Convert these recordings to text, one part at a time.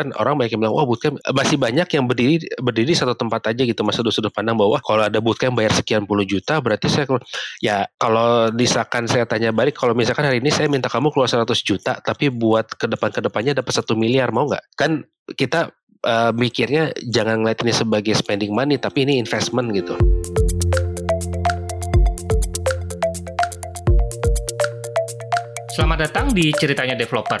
bahkan orang banyak yang bilang wah bootcamp masih banyak yang berdiri berdiri satu tempat aja gitu mas sudut-sudut pandang bahwa kalau ada bootcamp bayar sekian puluh juta berarti saya ya kalau misalkan saya tanya balik kalau misalkan hari ini saya minta kamu keluar 100 juta tapi buat ke depan ke depannya dapat satu miliar mau nggak kan kita uh, mikirnya jangan ngeliat ini sebagai spending money tapi ini investment gitu. Selamat datang di Ceritanya Developer,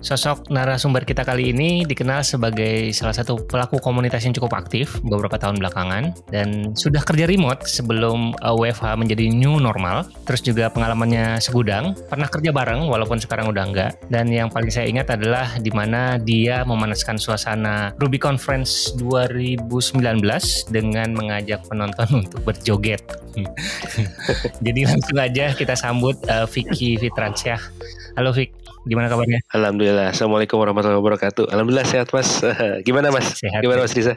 Sosok narasumber kita kali ini dikenal sebagai salah satu pelaku komunitas yang cukup aktif beberapa tahun belakangan dan sudah kerja remote sebelum uh, WFH menjadi new normal. Terus juga pengalamannya segudang, pernah kerja bareng walaupun sekarang udah enggak. Dan yang paling saya ingat adalah di mana dia memanaskan suasana Ruby Conference 2019 dengan mengajak penonton untuk berjoget. Jadi langsung aja kita sambut uh, Vicky Fitransyah. Halo Vicky. Gimana kabarnya? Alhamdulillah. Assalamualaikum warahmatullahi wabarakatuh. Alhamdulillah sehat Mas. Gimana Mas? Sehat. Gimana Mas Riza?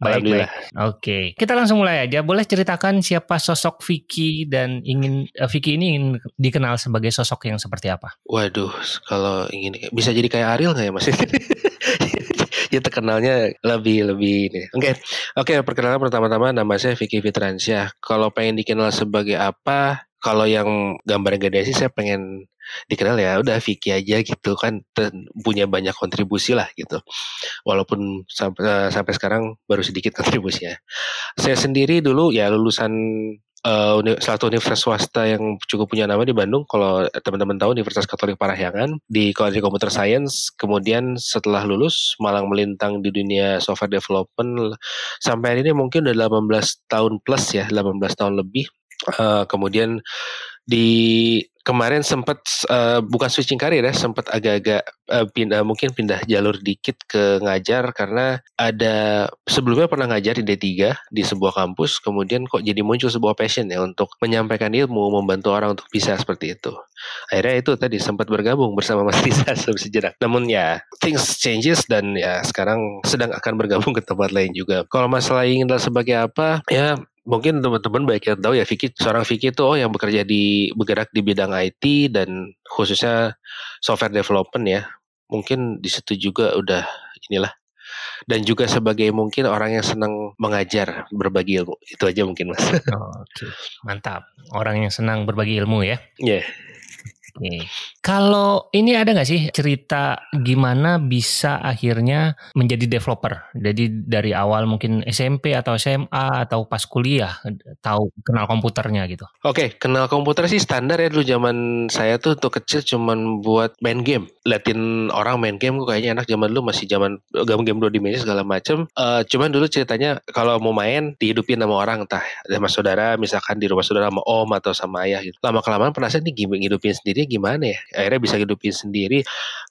Baik, baik. Oke, kita langsung mulai aja. Boleh ceritakan siapa sosok Vicky dan ingin uh, Vicky ini ingin dikenal sebagai sosok yang seperti apa? Waduh, kalau ingin bisa jadi kayak Ariel nggak ya Mas? ya terkenalnya lebih lebih ini. Oke, okay. oke. Okay, perkenalan pertama-tama nama saya Vicky Fitransyah. Kalau pengen dikenal sebagai apa? Kalau yang gambar gede sih saya pengen dikenal ya udah Vicky aja gitu kan punya banyak kontribusi lah gitu. Walaupun sampai, uh, sampai sekarang baru sedikit kontribusinya. Saya sendiri dulu ya lulusan uh, uni, satu universitas swasta yang cukup punya nama di Bandung. Kalau teman-teman tahu Universitas Katolik Parahyangan di College Computer Science. Kemudian setelah lulus malang melintang di dunia software development. Sampai hari ini mungkin udah 18 tahun plus ya 18 tahun lebih uh, kemudian di kemarin sempat uh, bukan switching karir ya, sempat agak-agak uh, pindah mungkin pindah jalur dikit ke ngajar karena ada sebelumnya pernah ngajar di D3 di sebuah kampus, kemudian kok jadi muncul sebuah passion ya untuk menyampaikan ilmu, membantu orang untuk bisa seperti itu. Akhirnya itu tadi sempat bergabung bersama Mas Risa sejenak. Namun ya things changes dan ya sekarang sedang akan bergabung ke tempat lain juga. Kalau masalah ingin sebagai apa, ya mungkin teman-teman baik yang tahu ya Vicky seorang Vicky itu oh yang bekerja di bergerak di bidang IT dan khususnya software development ya mungkin di situ juga udah inilah dan juga sebagai mungkin orang yang senang mengajar berbagi ilmu itu aja mungkin mas. Oh, Oke okay. mantap orang yang senang berbagi ilmu ya. Iya. Yeah. Oke. Kalau ini ada nggak sih cerita gimana bisa akhirnya menjadi developer? Jadi dari awal mungkin SMP atau SMA atau pas kuliah tahu kenal komputernya gitu. Oke, kenal komputer sih standar ya dulu zaman saya tuh untuk kecil cuman buat main game. Liatin orang main game kok kayaknya enak zaman dulu masih zaman game-game dua dimensi segala macem. Uh, cuman dulu ceritanya kalau mau main dihidupin sama orang entah sama saudara misalkan di rumah saudara sama om atau sama ayah gitu. Lama kelamaan penasaran nih game hidupin sendiri gimana ya? Akhirnya bisa hidupin sendiri.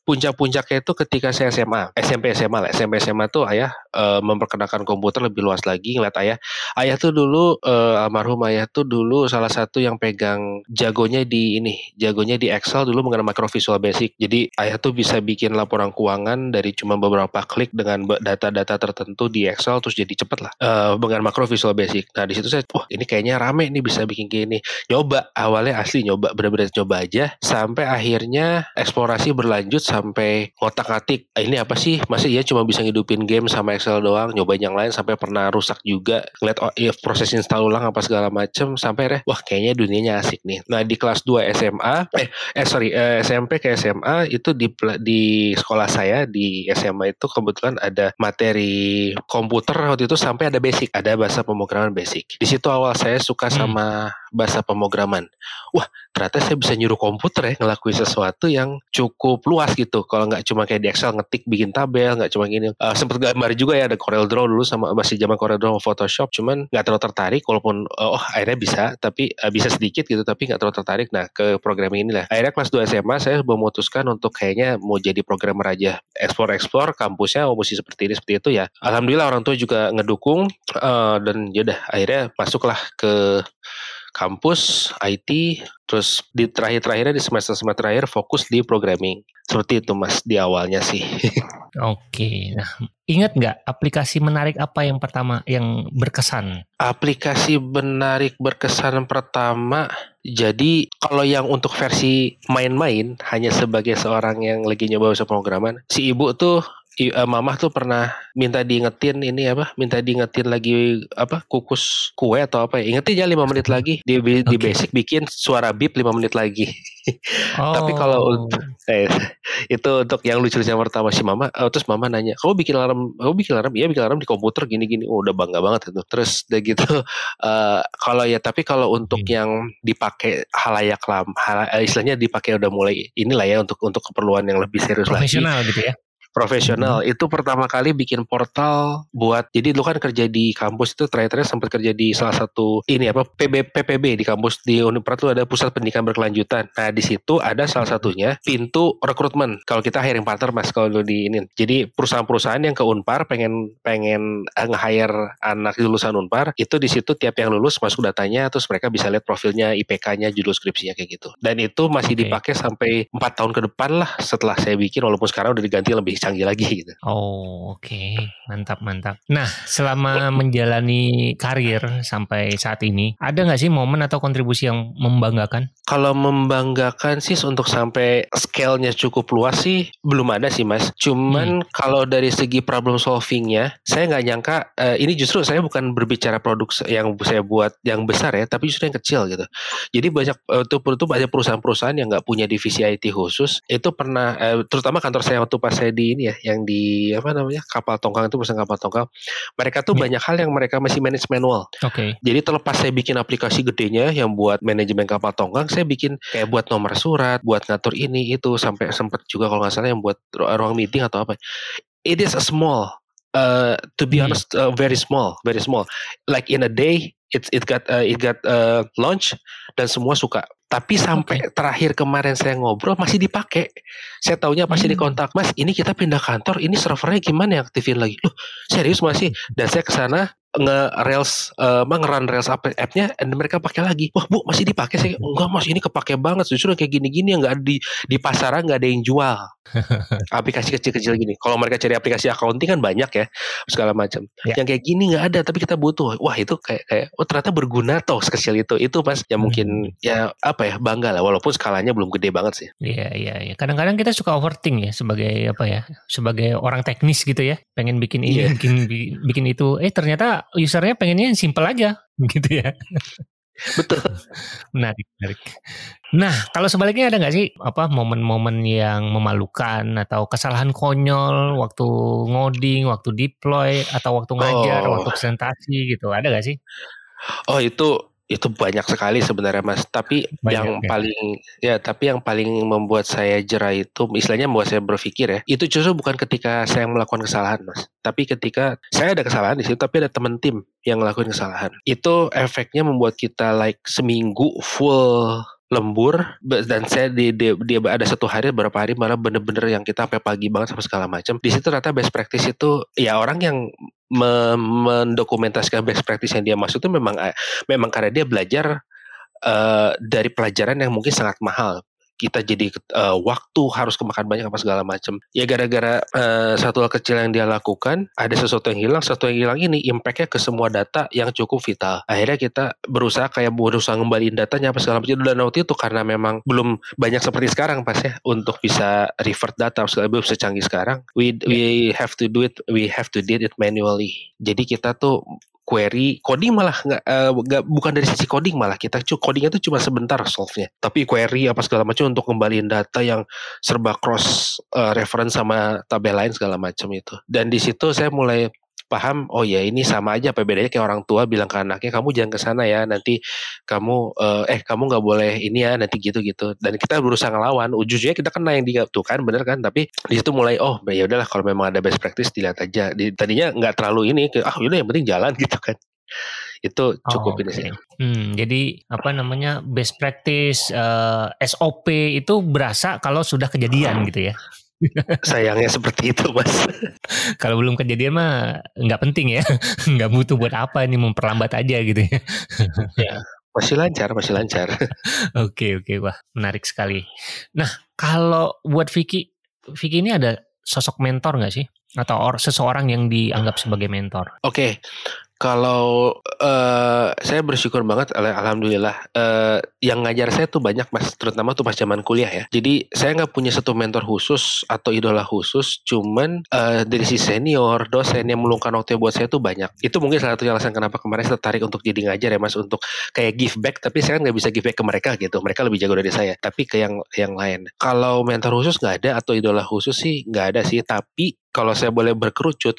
Puncak-puncaknya itu ketika saya SMA SMP SMA lah. SMP SMA tuh ayah e, memperkenalkan komputer lebih luas lagi ngeliat ayah. Ayah tuh dulu e, almarhum ayah tuh dulu salah satu yang pegang jagonya di ini jagonya di Excel dulu mengenai macro visual basic. Jadi ayah tuh bisa bikin laporan keuangan dari cuma beberapa klik dengan data-data tertentu di Excel terus jadi cepet lah e, dengan macro visual basic. Nah di situ saya wah ini kayaknya rame nih bisa bikin gini. Nyoba awalnya asli nyoba bener-bener coba aja sampai akhirnya eksplorasi berlanjut sampai ngotak-ngatik ah, ini apa sih? Masih ya cuma bisa ngidupin game sama Excel doang? Nyobain yang lain sampai pernah rusak juga. Ngeliat oh, ya, proses install ulang apa segala macem sampai deh wah kayaknya dunianya asik nih. Nah di kelas 2 SMA eh eh sorry eh, SMP ke SMA itu di di sekolah saya di SMA itu kebetulan ada materi komputer waktu itu sampai ada basic ada bahasa pemrograman basic. Di situ awal saya suka hmm. Bahasa pemrograman. Wah, ternyata saya bisa nyuruh komputer ya ngelakuin sesuatu yang cukup luas gitu. Kalau nggak cuma kayak di Excel ngetik bikin tabel, nggak cuma gini. Uh, sempet gambar juga ya ada Corel Draw dulu sama masih zaman Corel Draw Photoshop, cuman nggak terlalu tertarik walaupun uh, oh akhirnya bisa, tapi uh, bisa sedikit gitu, tapi nggak terlalu tertarik. Nah ke programming inilah. Akhirnya kelas 2 SMA saya memutuskan untuk kayaknya mau jadi programmer aja, explore-explore kampusnya, oh mesti seperti ini seperti itu ya. Alhamdulillah orang tua juga ngedukung uh, dan yaudah akhirnya masuklah ke kampus IT terus di terakhir-terakhirnya di semester-semester terakhir fokus di programming seperti itu mas di awalnya sih Oke, nah ingat nggak aplikasi menarik apa yang pertama yang berkesan? Aplikasi menarik berkesan pertama, jadi kalau yang untuk versi main-main hanya sebagai seorang yang lagi nyoba usaha pemrograman, si ibu tuh uh, mamah tuh pernah minta diingetin ini apa minta diingetin lagi apa kukus kue atau apa ya ingetin ya lima menit lagi di di okay. basic bikin suara bip lima menit lagi oh. tapi kalau oh. eh, itu untuk yang lucu-lucu yang pertama si mama oh, terus mama nanya kamu bikin alarm kamu bikin alarm iya bikin alarm di komputer gini-gini oh, udah bangga banget itu terus udah gitu uh, kalau ya tapi kalau untuk hmm. yang dipakai halayak lam hal, istilahnya dipakai udah mulai inilah ya untuk untuk keperluan yang lebih serius profesional lagi. gitu ya profesional. Hmm. itu pertama kali bikin portal buat jadi lu kan kerja di kampus itu terakhir-terakhir sempat kerja di salah satu ini apa PB, PPB di kampus di Unprat tuh ada pusat pendidikan berkelanjutan. Nah di situ ada salah satunya pintu rekrutmen. Kalau kita hiring partner mas kalau di ini. Jadi perusahaan-perusahaan yang ke Unpar pengen pengen eh, nge-hire anak lulusan Unpar itu di situ tiap yang lulus masuk datanya terus mereka bisa lihat profilnya IPK-nya judul skripsinya kayak gitu. Dan itu masih okay. dipakai sampai empat tahun ke depan lah setelah saya bikin walaupun sekarang udah diganti lebih canggih lagi gitu. Oh, oke. Okay. Mantap, mantap. Nah, selama menjalani karir sampai saat ini, ada nggak sih momen atau kontribusi yang membanggakan? Kalau membanggakan sih untuk sampai scale-nya cukup luas sih belum ada sih mas. Cuman hmm. kalau dari segi problem solvingnya, saya nggak nyangka uh, ini justru saya bukan berbicara produk yang saya buat yang besar ya, tapi justru yang kecil gitu. Jadi banyak itu, itu banyak perusahaan-perusahaan yang nggak punya divisi IT khusus. Itu pernah, uh, terutama kantor saya waktu pas saya di ini ya, yang di apa namanya kapal tongkang itu perusahaan kapal tongkang. Mereka tuh yeah. banyak hal yang mereka masih manage manual. Oke. Okay. Jadi terlepas saya bikin aplikasi gedenya yang buat manajemen kapal tongkang, saya bikin kayak buat nomor surat, buat ngatur ini itu sampai sempat juga kalau nggak salah yang buat ruang meeting atau apa. It is a small, uh, to be hmm. honest, uh, very small, very small. Like in a day, it it got uh, it got uh, launch dan semua suka. Tapi sampai okay. terakhir kemarin saya ngobrol masih dipakai. Saya taunya pasti hmm. dikontak, Mas, ini kita pindah kantor, ini servernya gimana ya aktifin lagi? Loh, serius masih? Dan saya ke sana nge-rails uh, nge-run rails app-nya dan mereka pakai lagi. Wah, Bu, masih dipakai saya. Enggak, Mas, ini kepake banget. Justru kayak gini-gini yang enggak di di pasaran enggak ada yang jual. aplikasi kecil-kecil gini. Kalau mereka cari aplikasi accounting kan banyak ya, segala macam. Ya. Yang kayak gini enggak ada, tapi kita butuh. Wah, itu kayak kayak oh ternyata berguna toh sekecil itu. Itu Mas ya mungkin hmm. ya apa ya, bangga lah walaupun skalanya belum gede banget sih. Iya, iya, iya. Kadang-kadang kita suka overthink ya sebagai apa ya? Sebagai orang teknis gitu ya. Pengen bikin ini, yeah. bikin bikin itu. Eh ternyata usernya pengennya yang simple aja gitu ya. Betul. menarik, menarik. Nah, kalau sebaliknya ada nggak sih apa momen-momen yang memalukan atau kesalahan konyol waktu ngoding, waktu deploy atau waktu ngajar, oh. waktu presentasi gitu? Ada nggak sih? Oh, itu itu banyak sekali sebenarnya mas. Tapi banyak, yang ya. paling ya tapi yang paling membuat saya jerah itu istilahnya membuat saya berpikir ya itu justru bukan ketika saya melakukan kesalahan mas. Tapi ketika saya ada kesalahan di situ tapi ada teman tim yang melakukan kesalahan. Itu efeknya membuat kita like seminggu full lembur dan saya di, di, di ada satu hari beberapa hari malah bener-bener yang kita sampai pagi banget sama segala macam. Di situ ternyata best practice itu ya orang yang me mendokumentasikan best practice yang dia masuk itu memang eh, memang karena dia belajar uh, dari pelajaran yang mungkin sangat mahal kita jadi uh, waktu harus kemakan banyak apa segala macam ya gara-gara uh, satu hal kecil yang dia lakukan ada sesuatu yang hilang sesuatu yang hilang ini impactnya ke semua data yang cukup vital. Akhirnya kita berusaha kayak berusaha ngembaliin datanya apa segala macam dan waktu itu karena memang belum banyak seperti sekarang pas ya untuk bisa revert data segala belum secanggih sekarang. We we have to do it we have to did it manually. Jadi kita tuh query coding malah nggak uh, bukan dari sisi coding malah kita coding itu cuma sebentar solve-nya. Tapi query apa segala macam untuk kembaliin data yang serba cross uh, reference sama tabel lain segala macam itu. Dan di situ saya mulai paham oh ya ini sama aja apa bedanya? Kayak orang tua bilang ke anaknya kamu jangan ke sana ya nanti kamu uh, eh kamu nggak boleh ini ya nanti gitu gitu. Dan kita berusaha ngelawan ujungnya kita kena yang dia tuh kan bener kan? Tapi di situ mulai oh ya udahlah kalau memang ada best practice dilihat aja. Di, tadinya nggak terlalu ini ah udah yang penting jalan gitu kan. Itu cukup oh, ini sih. Hmm, jadi apa namanya best practice uh, eh, SOP itu berasa kalau sudah kejadian gitu ya? Sayangnya seperti itu mas. Kalau belum kejadian mah nggak penting ya, nggak butuh buat apa ini memperlambat aja gitu ya. ya masih lancar, masih lancar. oke oke wah menarik sekali. Nah kalau buat Vicky, Vicky ini ada sosok mentor nggak sih? Atau or, seseorang yang dianggap sebagai mentor? Oke, okay. Kalau uh, saya bersyukur banget, alhamdulillah. Uh, yang ngajar saya tuh banyak mas, terutama tuh pas zaman kuliah ya. Jadi saya nggak punya satu mentor khusus atau idola khusus, cuman uh, dari si senior, dosen yang meluangkan waktu buat saya tuh banyak. Itu mungkin salah satu alasan kenapa kemarin saya tertarik untuk jadi ngajar ya mas, untuk kayak give back. Tapi saya kan nggak bisa give back ke mereka gitu. Mereka lebih jago dari saya. Tapi ke yang yang lain. Kalau mentor khusus nggak ada atau idola khusus sih nggak ada sih. Tapi kalau saya boleh berkerucut,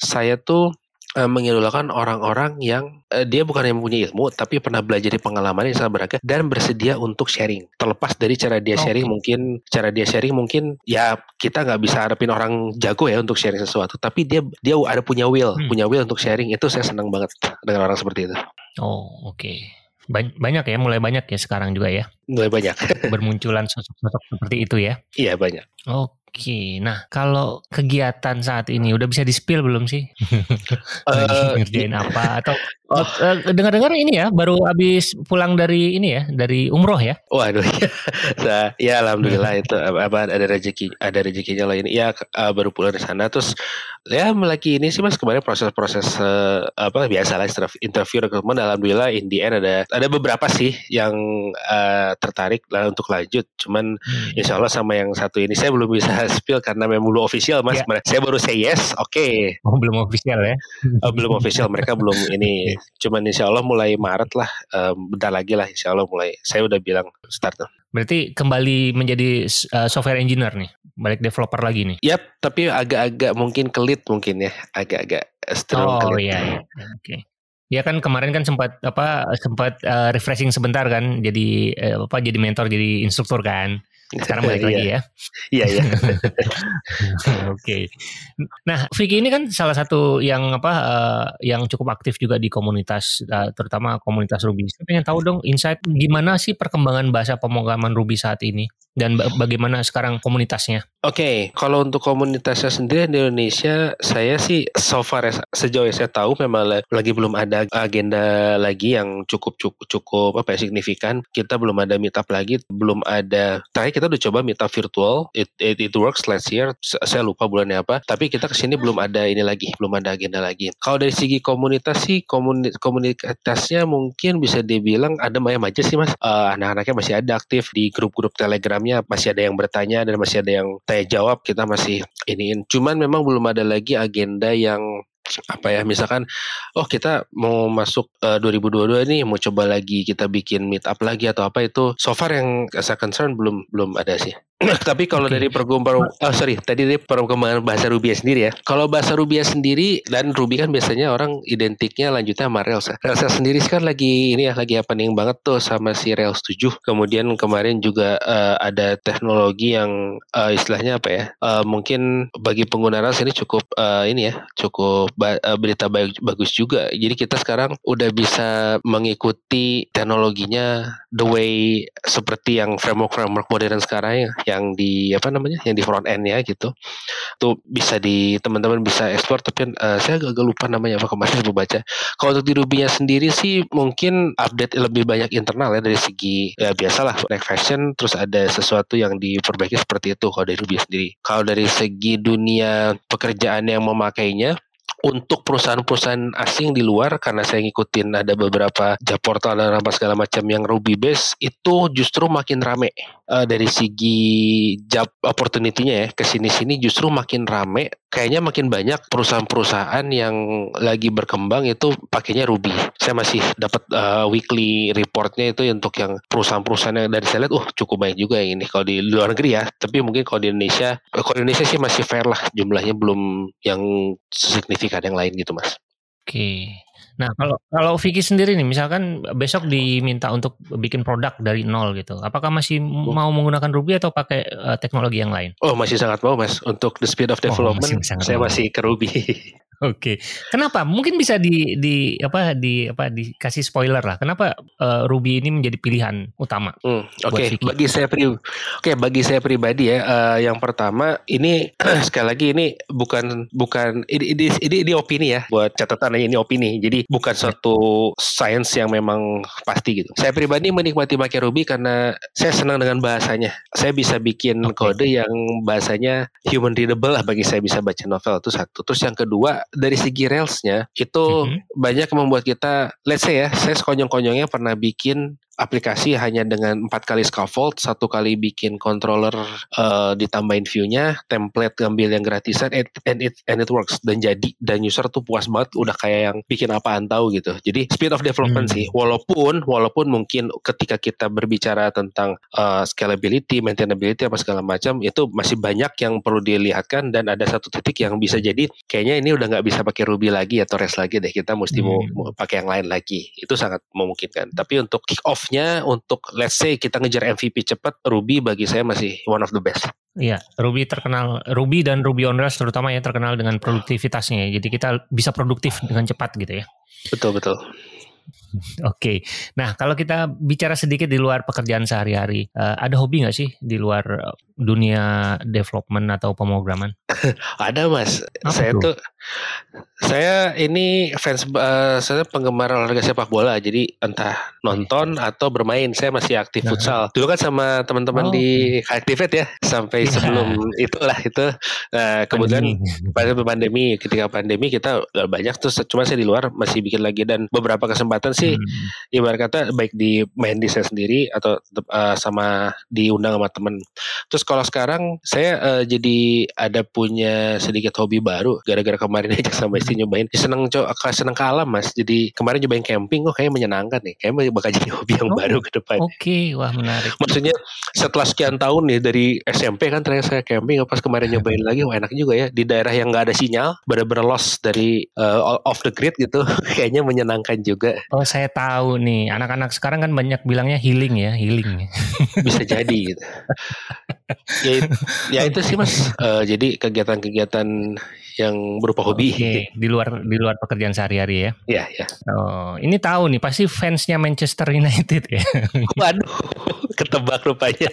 saya tuh uh, mengidolakan orang-orang yang uh, dia bukan yang punya ilmu tapi pernah belajar di pengalaman yang sangat beragam dan bersedia untuk sharing. Terlepas dari cara dia sharing okay. mungkin cara dia sharing mungkin ya kita nggak bisa harapin orang jago ya untuk sharing sesuatu tapi dia dia ada punya will, hmm. punya will untuk sharing itu saya senang banget dengan orang seperti itu. Oh, oke. Okay. Banyak ya, mulai banyak ya sekarang juga ya. Mulai banyak. Bermunculan sosok-sosok seperti itu ya. Iya, banyak. Oke. Oke, nah kalau kegiatan saat ini udah bisa di spill belum sih? Uh, ngerjain apa atau oh. uh, dengar-dengar ini ya baru habis pulang dari ini ya dari umroh ya? Waduh ya, nah, ya alhamdulillah itu apa ada rezeki ada rezekinya lah ini ya uh, baru pulang dari sana terus ya lagi ini sih mas kemarin proses-proses uh, apa biasa lah interview rekrutmen alhamdulillah in the end ada ada beberapa sih yang uh, tertarik lah untuk lanjut cuman hmm. insya Allah sama yang satu ini saya belum bisa spill karena memang belum official mas. Yeah. Saya baru say yes, oke. Okay. Oh belum official ya? oh, belum official, mereka belum ini. Cuman insya Allah mulai Maret lah, um, bentar lagi lah insya Allah mulai. Saya udah bilang start. Berarti kembali menjadi uh, software engineer nih, balik developer lagi nih? Yap, tapi agak-agak mungkin kelit mungkin ya, agak-agak strong oh, kelit. iya, iya. oke. Okay. Ya kan kemarin kan sempat apa sempat uh, refreshing sebentar kan jadi uh, apa jadi mentor jadi instruktur kan. Sekarang balik lagi iya. ya. Iya iya. Oke. Nah, Vicky ini kan salah satu yang apa uh, yang cukup aktif juga di komunitas uh, terutama komunitas Ruby. Saya pengen tahu dong insight gimana sih perkembangan bahasa pemrograman Ruby saat ini dan bagaimana sekarang komunitasnya? Oke, okay, kalau untuk komunitasnya sendiri di Indonesia, saya sih so far ya, sejauh yang saya tahu memang lagi belum ada agenda lagi yang cukup cukup cukup apa ya, signifikan. Kita belum ada meetup lagi, belum ada. Terakhir kita udah coba meetup virtual, it, it, it works last year. Saya lupa bulannya apa. Tapi kita ke sini belum ada ini lagi, belum ada agenda lagi. Kalau dari segi komunitas sih, komuni, komunitasnya mungkin bisa dibilang ada ayam aja sih mas. Uh, anak-anaknya masih ada aktif di grup-grup Telegramnya, masih ada yang bertanya dan masih ada yang tanya jawab kita masih iniin. Cuman memang belum ada lagi agenda yang apa ya misalkan oh kita mau masuk uh, 2022 nih mau coba lagi kita bikin meet up lagi atau apa itu so far yang saya concern belum belum ada sih Tapi kalau okay. dari perkembangan, oh sorry, tadi dari perkembangan bahasa Ruby sendiri ya. Kalau bahasa Ruby sendiri dan Ruby kan biasanya orang identiknya lanjutnya sama Rails. Ya. Rails sendiri kan lagi ini ya lagi happening banget tuh sama si Rails 7. Kemudian kemarin juga uh, ada teknologi yang uh, istilahnya apa ya? Uh, mungkin bagi pengguna Rails ini cukup uh, ini ya, cukup ba uh, berita baik bagus juga. Jadi kita sekarang udah bisa mengikuti teknologinya the way seperti yang framework-framework modern sekarang ya yang di apa namanya yang di front end ya gitu. Tuh bisa di teman-teman bisa ekspor tapi uh, saya agak lupa namanya apa kemarin saya baca. Kalau untuk di Ruby-nya sendiri sih mungkin update lebih banyak internal ya dari segi ya biasalah next fashion terus ada sesuatu yang diperbaiki seperti itu kalau dari Ruby sendiri. Kalau dari segi dunia pekerjaan yang memakainya untuk perusahaan-perusahaan asing di luar karena saya ngikutin ada beberapa job portal dan apa segala macam yang Ruby base itu justru makin rame uh, dari segi job opportunity-nya ya ke sini-sini justru makin rame kayaknya makin banyak perusahaan-perusahaan yang lagi berkembang itu pakainya Ruby. Saya masih dapat uh, weekly reportnya itu untuk yang perusahaan-perusahaan yang dari saya lihat, uh cukup banyak juga yang ini kalau di luar negeri ya. Tapi mungkin kalau di Indonesia, kalau di Indonesia sih masih fair lah jumlahnya belum yang signifikan yang lain gitu mas. Oke. Nah, kalau kalau Vicky sendiri nih, misalkan besok diminta untuk bikin produk dari nol gitu, apakah masih oh. mau menggunakan Ruby atau pakai uh, teknologi yang lain? Oh, masih sangat mau, Mas. Untuk the speed of development, oh, masih saya mau. masih ke Ruby. Oke, kenapa? Mungkin bisa di di apa di apa dikasih spoiler lah. Kenapa uh, Ruby ini menjadi pilihan utama? Hmm, Oke, okay. bagi saya pri, oke okay, bagi saya pribadi ya. Uh, yang pertama ini sekali lagi ini bukan bukan ini ini, ini, ini opini ya buat catatan ini opini. Jadi bukan suatu science yang memang pasti gitu. Saya pribadi menikmati pakai Ruby karena saya senang dengan bahasanya. Saya bisa bikin okay. kode yang bahasanya human readable lah bagi saya bisa baca novel itu satu. Terus yang kedua dari segi railsnya itu mm-hmm. banyak membuat kita let's say ya saya sekonyong-konyongnya pernah bikin aplikasi hanya dengan empat kali scaffold, satu kali bikin controller uh, ditambahin view-nya, template ngambil yang gratisan, and, and it and it works dan jadi dan user tuh puas banget, udah kayak yang bikin apaan tahu gitu. Jadi speed of development hmm. sih, walaupun walaupun mungkin ketika kita berbicara tentang uh, scalability, maintainability apa segala macam itu masih banyak yang perlu dilihatkan dan ada satu titik yang bisa jadi kayaknya ini udah nggak bisa pakai Ruby lagi atau REST lagi deh, kita mesti hmm. mau, mau pakai yang lain lagi. Itu sangat memungkinkan. Tapi untuk kick off nya untuk let's say kita ngejar MVP cepat, Ruby bagi saya masih one of the best. Iya, Ruby terkenal Ruby dan Ruby on Rails terutama ya terkenal dengan produktivitasnya. Ya. Jadi kita bisa produktif dengan cepat gitu ya. Betul betul. Oke, okay. nah kalau kita bicara sedikit di luar pekerjaan sehari-hari, uh, ada hobi nggak sih di luar eh, dunia development atau pemrograman? ada mas, Apa saya tuh saya ini fans uh, saya penggemar olahraga sepak bola jadi entah nonton atau bermain saya masih aktif nah. futsal dulu kan sama teman-teman oh. di Activate ya sampai ya. sebelum itulah itu nah kemudian pada pandemi ketika pandemi kita banyak tuh cuma saya di luar masih bikin lagi dan beberapa kesempatan sih hmm. ibarat kata baik di main di saya sendiri atau uh, sama diundang sama temen terus kalau sekarang saya uh, jadi ada punya sedikit hobi baru gara-gara kemarin aja sama istri nyobain. Seneng cok seneng ke alam mas. Jadi kemarin nyobain camping kok kayaknya menyenangkan nih. Kayaknya bakal jadi hobi yang oh, baru ke depan oke. Okay. wah menarik. Maksudnya setelah sekian tahun nih dari SMP kan terakhir saya camping pas kemarin nyobain lagi wah enak juga ya. Di daerah yang nggak ada sinyal bener-bener lost dari uh, off the grid gitu kayaknya menyenangkan juga. Oh saya tahu nih. Anak-anak sekarang kan banyak bilangnya healing ya healing. Bisa jadi gitu. Ya, ya itu sih mas. Uh, jadi kegiatan-kegiatan yang berupa hobi. Okay. di luar di luar pekerjaan sehari-hari ya? Iya iya. Oh ini tahu nih pasti fansnya Manchester United ya? Waduh ketebak rupanya.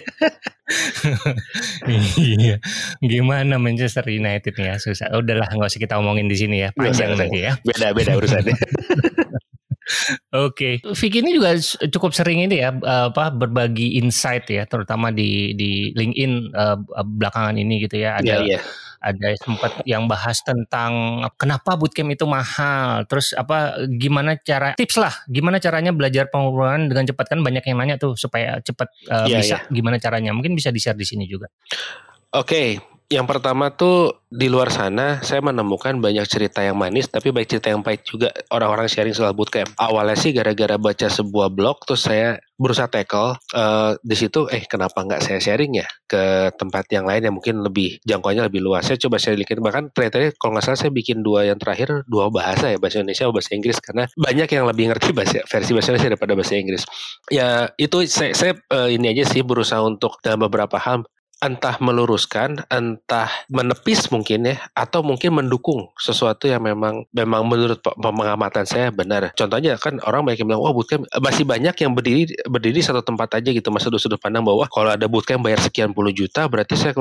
Iya gimana Manchester United nih ya susah. Udahlah nggak usah kita omongin di sini ya. Panjang nanti ya. beda beda urusannya. Oke, okay. Vicky ini juga cukup sering ini ya apa berbagi insight ya, terutama di di LinkedIn uh, belakangan ini gitu ya. Ada yeah, yeah. Ada sempat yang bahas tentang kenapa bootcamp itu mahal, terus apa gimana cara tips lah, gimana caranya belajar pengurungan dengan cepat kan banyak yang nanya tuh supaya cepat uh, yeah, bisa yeah. gimana caranya. Mungkin bisa di-share di sini juga. Oke, okay. Yang pertama tuh di luar sana saya menemukan banyak cerita yang manis tapi baik cerita yang pahit juga orang-orang sharing soal bootcamp. Awalnya sih gara-gara baca sebuah blog terus saya berusaha tackle uh, di situ eh kenapa nggak saya sharing ya ke tempat yang lain yang mungkin lebih jangkauannya lebih luas. Saya coba share sedikit bahkan ternyata kalau nggak salah saya bikin dua yang terakhir dua bahasa ya bahasa Indonesia bahasa Inggris karena banyak yang lebih ngerti bahasa versi bahasa Indonesia daripada bahasa Inggris. Ya itu saya, saya uh, ini aja sih berusaha untuk dalam beberapa hal entah meluruskan, entah menepis mungkin ya, atau mungkin mendukung sesuatu yang memang memang menurut pengamatan saya benar. Contohnya kan orang banyak yang bilang, wah bootcamp masih banyak yang berdiri berdiri satu tempat aja gitu, masuk sudut pandang bahwa kalau ada bootcamp bayar sekian puluh juta, berarti saya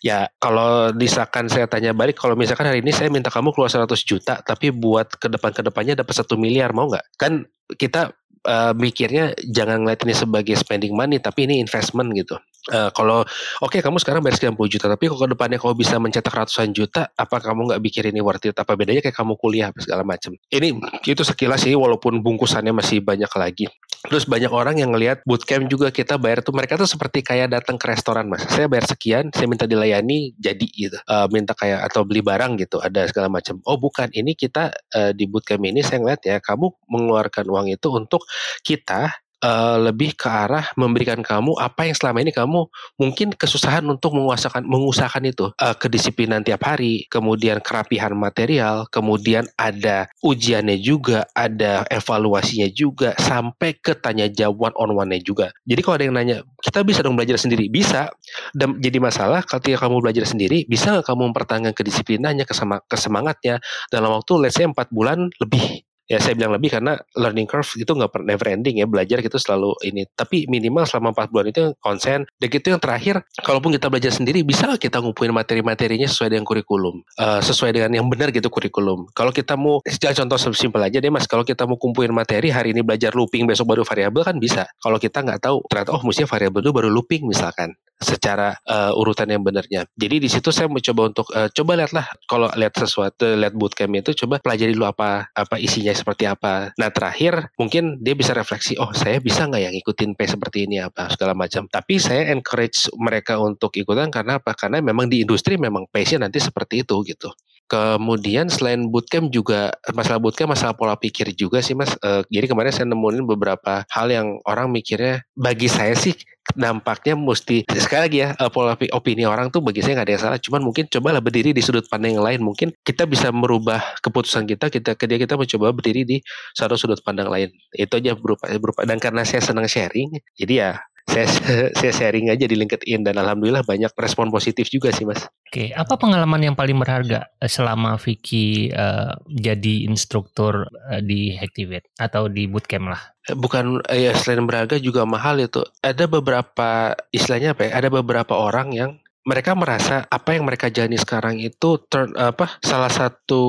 ya kalau misalkan saya tanya balik, kalau misalkan hari ini saya minta kamu keluar 100 juta, tapi buat ke depan ke depannya dapat satu miliar mau nggak? Kan kita uh, mikirnya jangan ngeliat ini sebagai spending money tapi ini investment gitu. Uh, kalau oke okay, kamu sekarang bayar sekian puluh juta tapi kalau depannya kamu bisa mencetak ratusan juta apa kamu nggak pikir ini worth it? Apa bedanya kayak kamu kuliah segala macam? Ini itu sekilas sih walaupun bungkusannya masih banyak lagi Terus banyak orang yang ngelihat bootcamp juga kita bayar tuh mereka tuh seperti kayak datang ke restoran mas. Saya bayar sekian, saya minta dilayani jadi gitu. Uh, minta kayak atau beli barang gitu, ada segala macam. Oh bukan, ini kita uh, di bootcamp ini saya ngeliat ya kamu mengeluarkan uang itu untuk kita uh, lebih ke arah memberikan kamu apa yang selama ini kamu mungkin kesusahan untuk menguasakan mengusahakan itu uh, kedisiplinan tiap hari, kemudian kerapihan material, kemudian ada ujiannya juga, ada evaluasinya juga, sampai ke tanya jawab on one-nya juga. Jadi kalau ada yang nanya, kita bisa dong belajar sendiri? Bisa. Dan jadi masalah ketika kamu belajar sendiri, bisa nggak kamu mempertahankan kedisiplinannya, kesemangatnya dalam waktu let's say 4 bulan lebih ya saya bilang lebih karena learning curve itu nggak pernah never ending ya belajar gitu selalu ini. Tapi minimal selama empat bulan itu konsen. Dan gitu yang terakhir kalaupun kita belajar sendiri bisa kita ngumpulin materi-materinya sesuai dengan kurikulum? Uh, sesuai dengan yang benar gitu kurikulum. Kalau kita mau contoh simpel aja deh mas. Kalau kita mau kumpulin materi hari ini belajar looping besok baru variabel kan bisa. Kalau kita nggak tahu ternyata oh mestinya variabel itu baru looping misalkan secara uh, urutan yang benarnya. Jadi di situ saya mencoba untuk uh, coba lihatlah. Kalau lihat sesuatu lihat bootcamp itu coba pelajari dulu apa apa isinya seperti apa. Nah terakhir mungkin dia bisa refleksi oh saya bisa nggak yang ikutin P seperti ini apa segala macam. Tapi saya encourage mereka untuk ikutan karena apa? Karena memang di industri memang pace nanti seperti itu gitu. Kemudian selain bootcamp juga masalah bootcamp masalah pola pikir juga sih mas. Uh, jadi kemarin saya nemuin beberapa hal yang orang mikirnya bagi saya sih dampaknya mesti sekali lagi ya uh, pola opini orang tuh bagi saya nggak ada yang salah. Cuman mungkin cobalah berdiri di sudut pandang yang lain. Mungkin kita bisa merubah keputusan kita kita ketika kita mencoba berdiri di satu sudut pandang lain. Itu aja berupa berupa dan karena saya senang sharing, jadi ya saya saya sharing aja di LinkedIn dan alhamdulillah banyak respon positif juga sih mas. Oke, apa pengalaman yang paling berharga eh, selama Vicky uh, jadi instruktur uh, di Hacktivate atau di bootcamp lah? Bukan ya selain berharga juga mahal itu. Ada beberapa istilahnya apa ya? Ada beberapa orang yang mereka merasa apa yang mereka jalani sekarang itu turn apa salah satu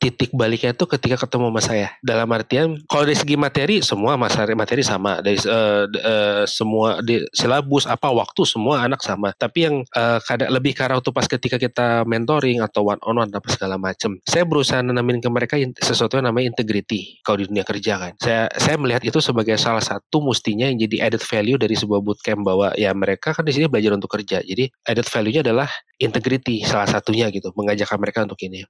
titik baliknya itu ketika ketemu sama saya. Dalam artian kalau dari segi materi semua materi materi sama. Dari uh, uh, semua di silabus apa waktu semua anak sama. Tapi yang uh, kadang lebih karena waktu pas ketika kita mentoring atau one on one apa segala macam saya berusaha nanamin ke mereka sesuatu yang namanya integrity kalau di dunia kerja kan. Saya saya melihat itu sebagai salah satu mustinya yang jadi added value dari sebuah bootcamp bahwa ya mereka kan di sini belajar untuk kerja. Jadi added added value-nya adalah integrity salah satunya gitu mengajak mereka untuk ini.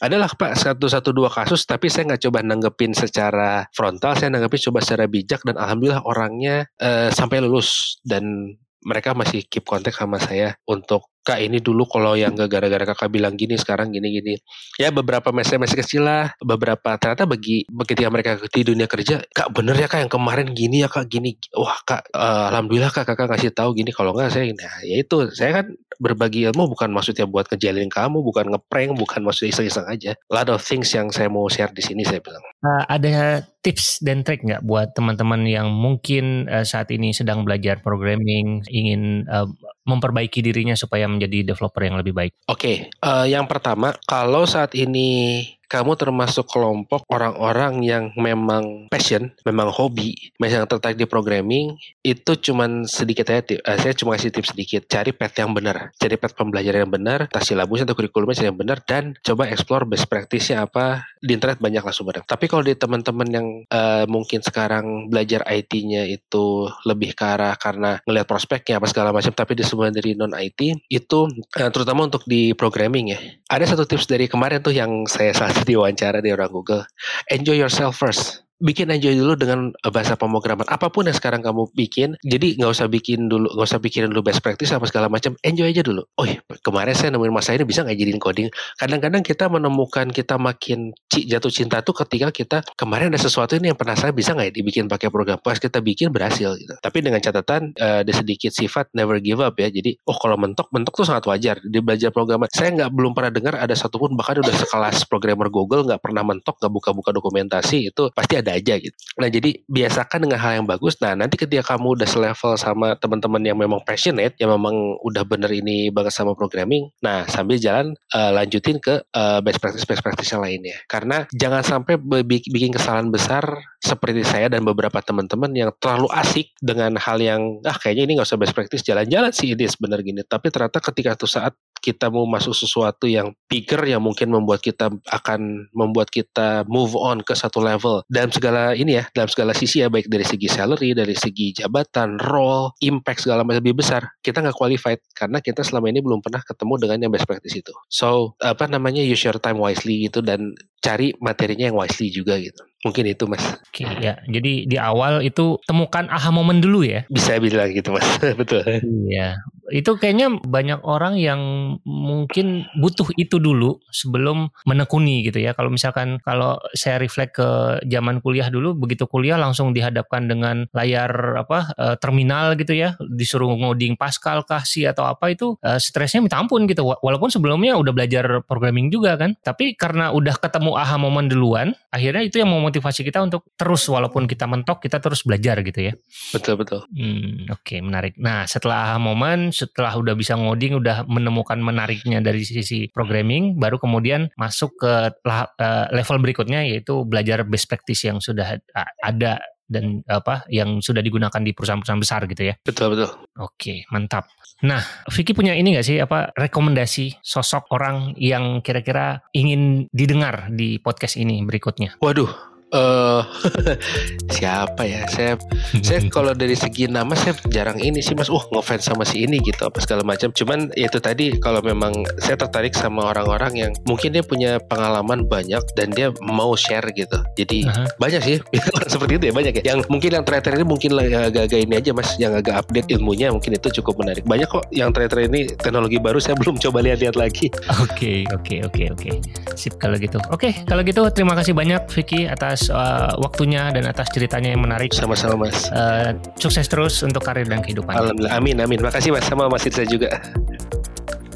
Adalah pak satu satu dua kasus tapi saya nggak coba nanggepin secara frontal saya nanggepin coba secara bijak dan alhamdulillah orangnya uh, sampai lulus. Dan mereka masih keep kontak sama saya untuk kak ini dulu kalau yang gak gara-gara kakak bilang gini sekarang gini-gini ya beberapa mesej-mesej kecil lah beberapa ternyata bagi ketika mereka di dunia kerja kak bener ya kak yang kemarin gini ya kak gini. Wah kak uh, alhamdulillah kak kakak ngasih tahu gini. Kalau nggak saya nah ya itu saya kan berbagi ilmu bukan maksudnya buat ngejalin kamu bukan ngeprank bukan maksudnya iseng-iseng aja. A lot of things yang saya mau share di sini saya bilang. Uh, ada tips dan trik nggak buat teman-teman yang mungkin uh, saat ini sedang belajar programming ingin uh, memperbaiki dirinya supaya menjadi developer yang lebih baik? Oke, okay, uh, yang pertama kalau saat ini kamu termasuk kelompok orang-orang yang memang passion, memang hobi, yang tertarik di programming, itu cuman sedikit aja, uh, saya cuma kasih tips sedikit, cari path yang benar, cari path pembelajaran yang benar, tas silabus atau kurikulumnya yang benar, dan coba explore best practice-nya apa, di internet banyak lah sumbernya. Tapi kalau di teman-teman yang uh, mungkin sekarang belajar IT-nya itu lebih ke arah karena ngelihat prospeknya apa segala macam, tapi di semua dari non-IT, itu uh, terutama untuk di programming ya. Ada satu tips dari kemarin tuh yang saya salah diwawancara di orang Google. Enjoy yourself first bikin enjoy dulu dengan bahasa pemrograman apa pun yang sekarang kamu bikin. Jadi nggak usah bikin dulu nggak usah pikirin dulu best practice apa segala macam. Enjoy aja dulu. Oh iya, kemarin saya nemuin masa ini bisa nggak jadiin coding? Kadang-kadang kita menemukan kita makin jatuh cinta tuh ketika kita kemarin ada sesuatu ini yang pernah saya bisa nggak ya dibikin pakai program? Pas kita bikin berhasil gitu. Tapi dengan catatan uh, ada sedikit sifat never give up ya. Jadi oh kalau mentok mentok tuh sangat wajar. Di belajar programan saya nggak belum pernah dengar ada satupun bahkan udah sekelas programmer Google nggak pernah mentok nggak buka-buka dokumentasi itu pasti ada aja gitu. Nah jadi biasakan dengan hal yang bagus. Nah nanti ketika kamu udah selevel sama teman-teman yang memang passionate, yang memang udah bener ini banget sama programming. Nah sambil jalan uh, lanjutin ke uh, best practice best practice yang lainnya. Karena jangan sampai bikin kesalahan besar seperti saya dan beberapa teman-teman yang terlalu asik dengan hal yang ah kayaknya ini nggak usah best practice jalan-jalan sih ini sebenarnya gini. Tapi ternyata ketika tuh saat kita mau masuk sesuatu yang bigger yang mungkin membuat kita akan membuat kita move on ke satu level dalam segala ini ya dalam segala sisi ya baik dari segi salary dari segi jabatan role impact segala macam lebih besar kita nggak qualified karena kita selama ini belum pernah ketemu dengan yang best practice itu so apa namanya use your time wisely gitu dan cari materinya yang wisely juga gitu Mungkin itu mas. Oke ya, jadi di awal itu temukan aha momen dulu ya. Bisa bilang gitu mas, betul. Iya, itu kayaknya banyak orang yang mungkin butuh itu dulu sebelum menekuni gitu ya. Kalau misalkan kalau saya reflect ke zaman kuliah dulu, begitu kuliah langsung dihadapkan dengan layar apa uh, terminal gitu ya, disuruh ngoding Pascal kah sih atau apa itu uh, stresnya minta ampun gitu. Walaupun sebelumnya udah belajar programming juga kan, tapi karena udah ketemu aha momen duluan, akhirnya itu yang memotivasi kita untuk terus walaupun kita mentok kita terus belajar gitu ya. Betul betul. Hmm, oke okay, menarik. Nah setelah aha momen, setelah udah bisa ngoding, udah menemukan menariknya dari sisi programming, baru kemudian masuk ke eh, level berikutnya yaitu belajar best practice yang sudah ada dan apa yang sudah digunakan di perusahaan-perusahaan besar gitu ya. Betul betul. Oke, mantap. Nah, Vicky punya ini nggak sih apa rekomendasi sosok orang yang kira-kira ingin didengar di podcast ini berikutnya? Waduh, uh, siapa ya? Saya saya kalau dari segi nama saya jarang ini sih mas. Uh ngefans sama si ini gitu apa segala macam. Cuman ya itu tadi kalau memang saya tertarik sama orang-orang yang mungkin dia punya pengalaman banyak dan dia mau share gitu. Jadi uh-huh. banyak sih seperti itu ya banyak ya. Yang mungkin yang terakhir ini mungkin agak-agak ini aja mas yang agak update ilmunya mungkin itu cukup menarik. Banyak kok yang terakhir ini teknologi baru saya belum coba lihat-lihat lagi. Oke oke oke oke. Sip kalau gitu. Oke kalau gitu terima kasih banyak Vicky atas uh, waktunya dan atas ceritanya yang menarik. Sama-sama Mas. Uh, sukses terus untuk karir dan kehidupan. Alhamdulillah. Amin amin. Makasih Mas sama Mas Irza juga.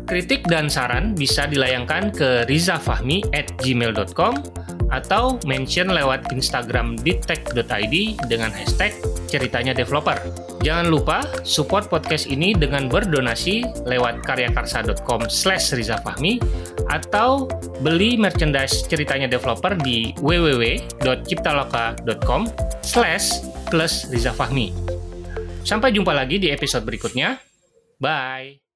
Kritik dan saran bisa dilayangkan ke rizafahmi at gmail.com atau mention lewat Instagram ditek.id dengan hashtag ceritanya developer. Jangan lupa support podcast ini dengan berdonasi lewat karyakarsa.com slash rizafahmi atau beli merchandise ceritanya developer di www.ciptaloka.com slash plus rizafahmi. Sampai jumpa lagi di episode berikutnya. Bye!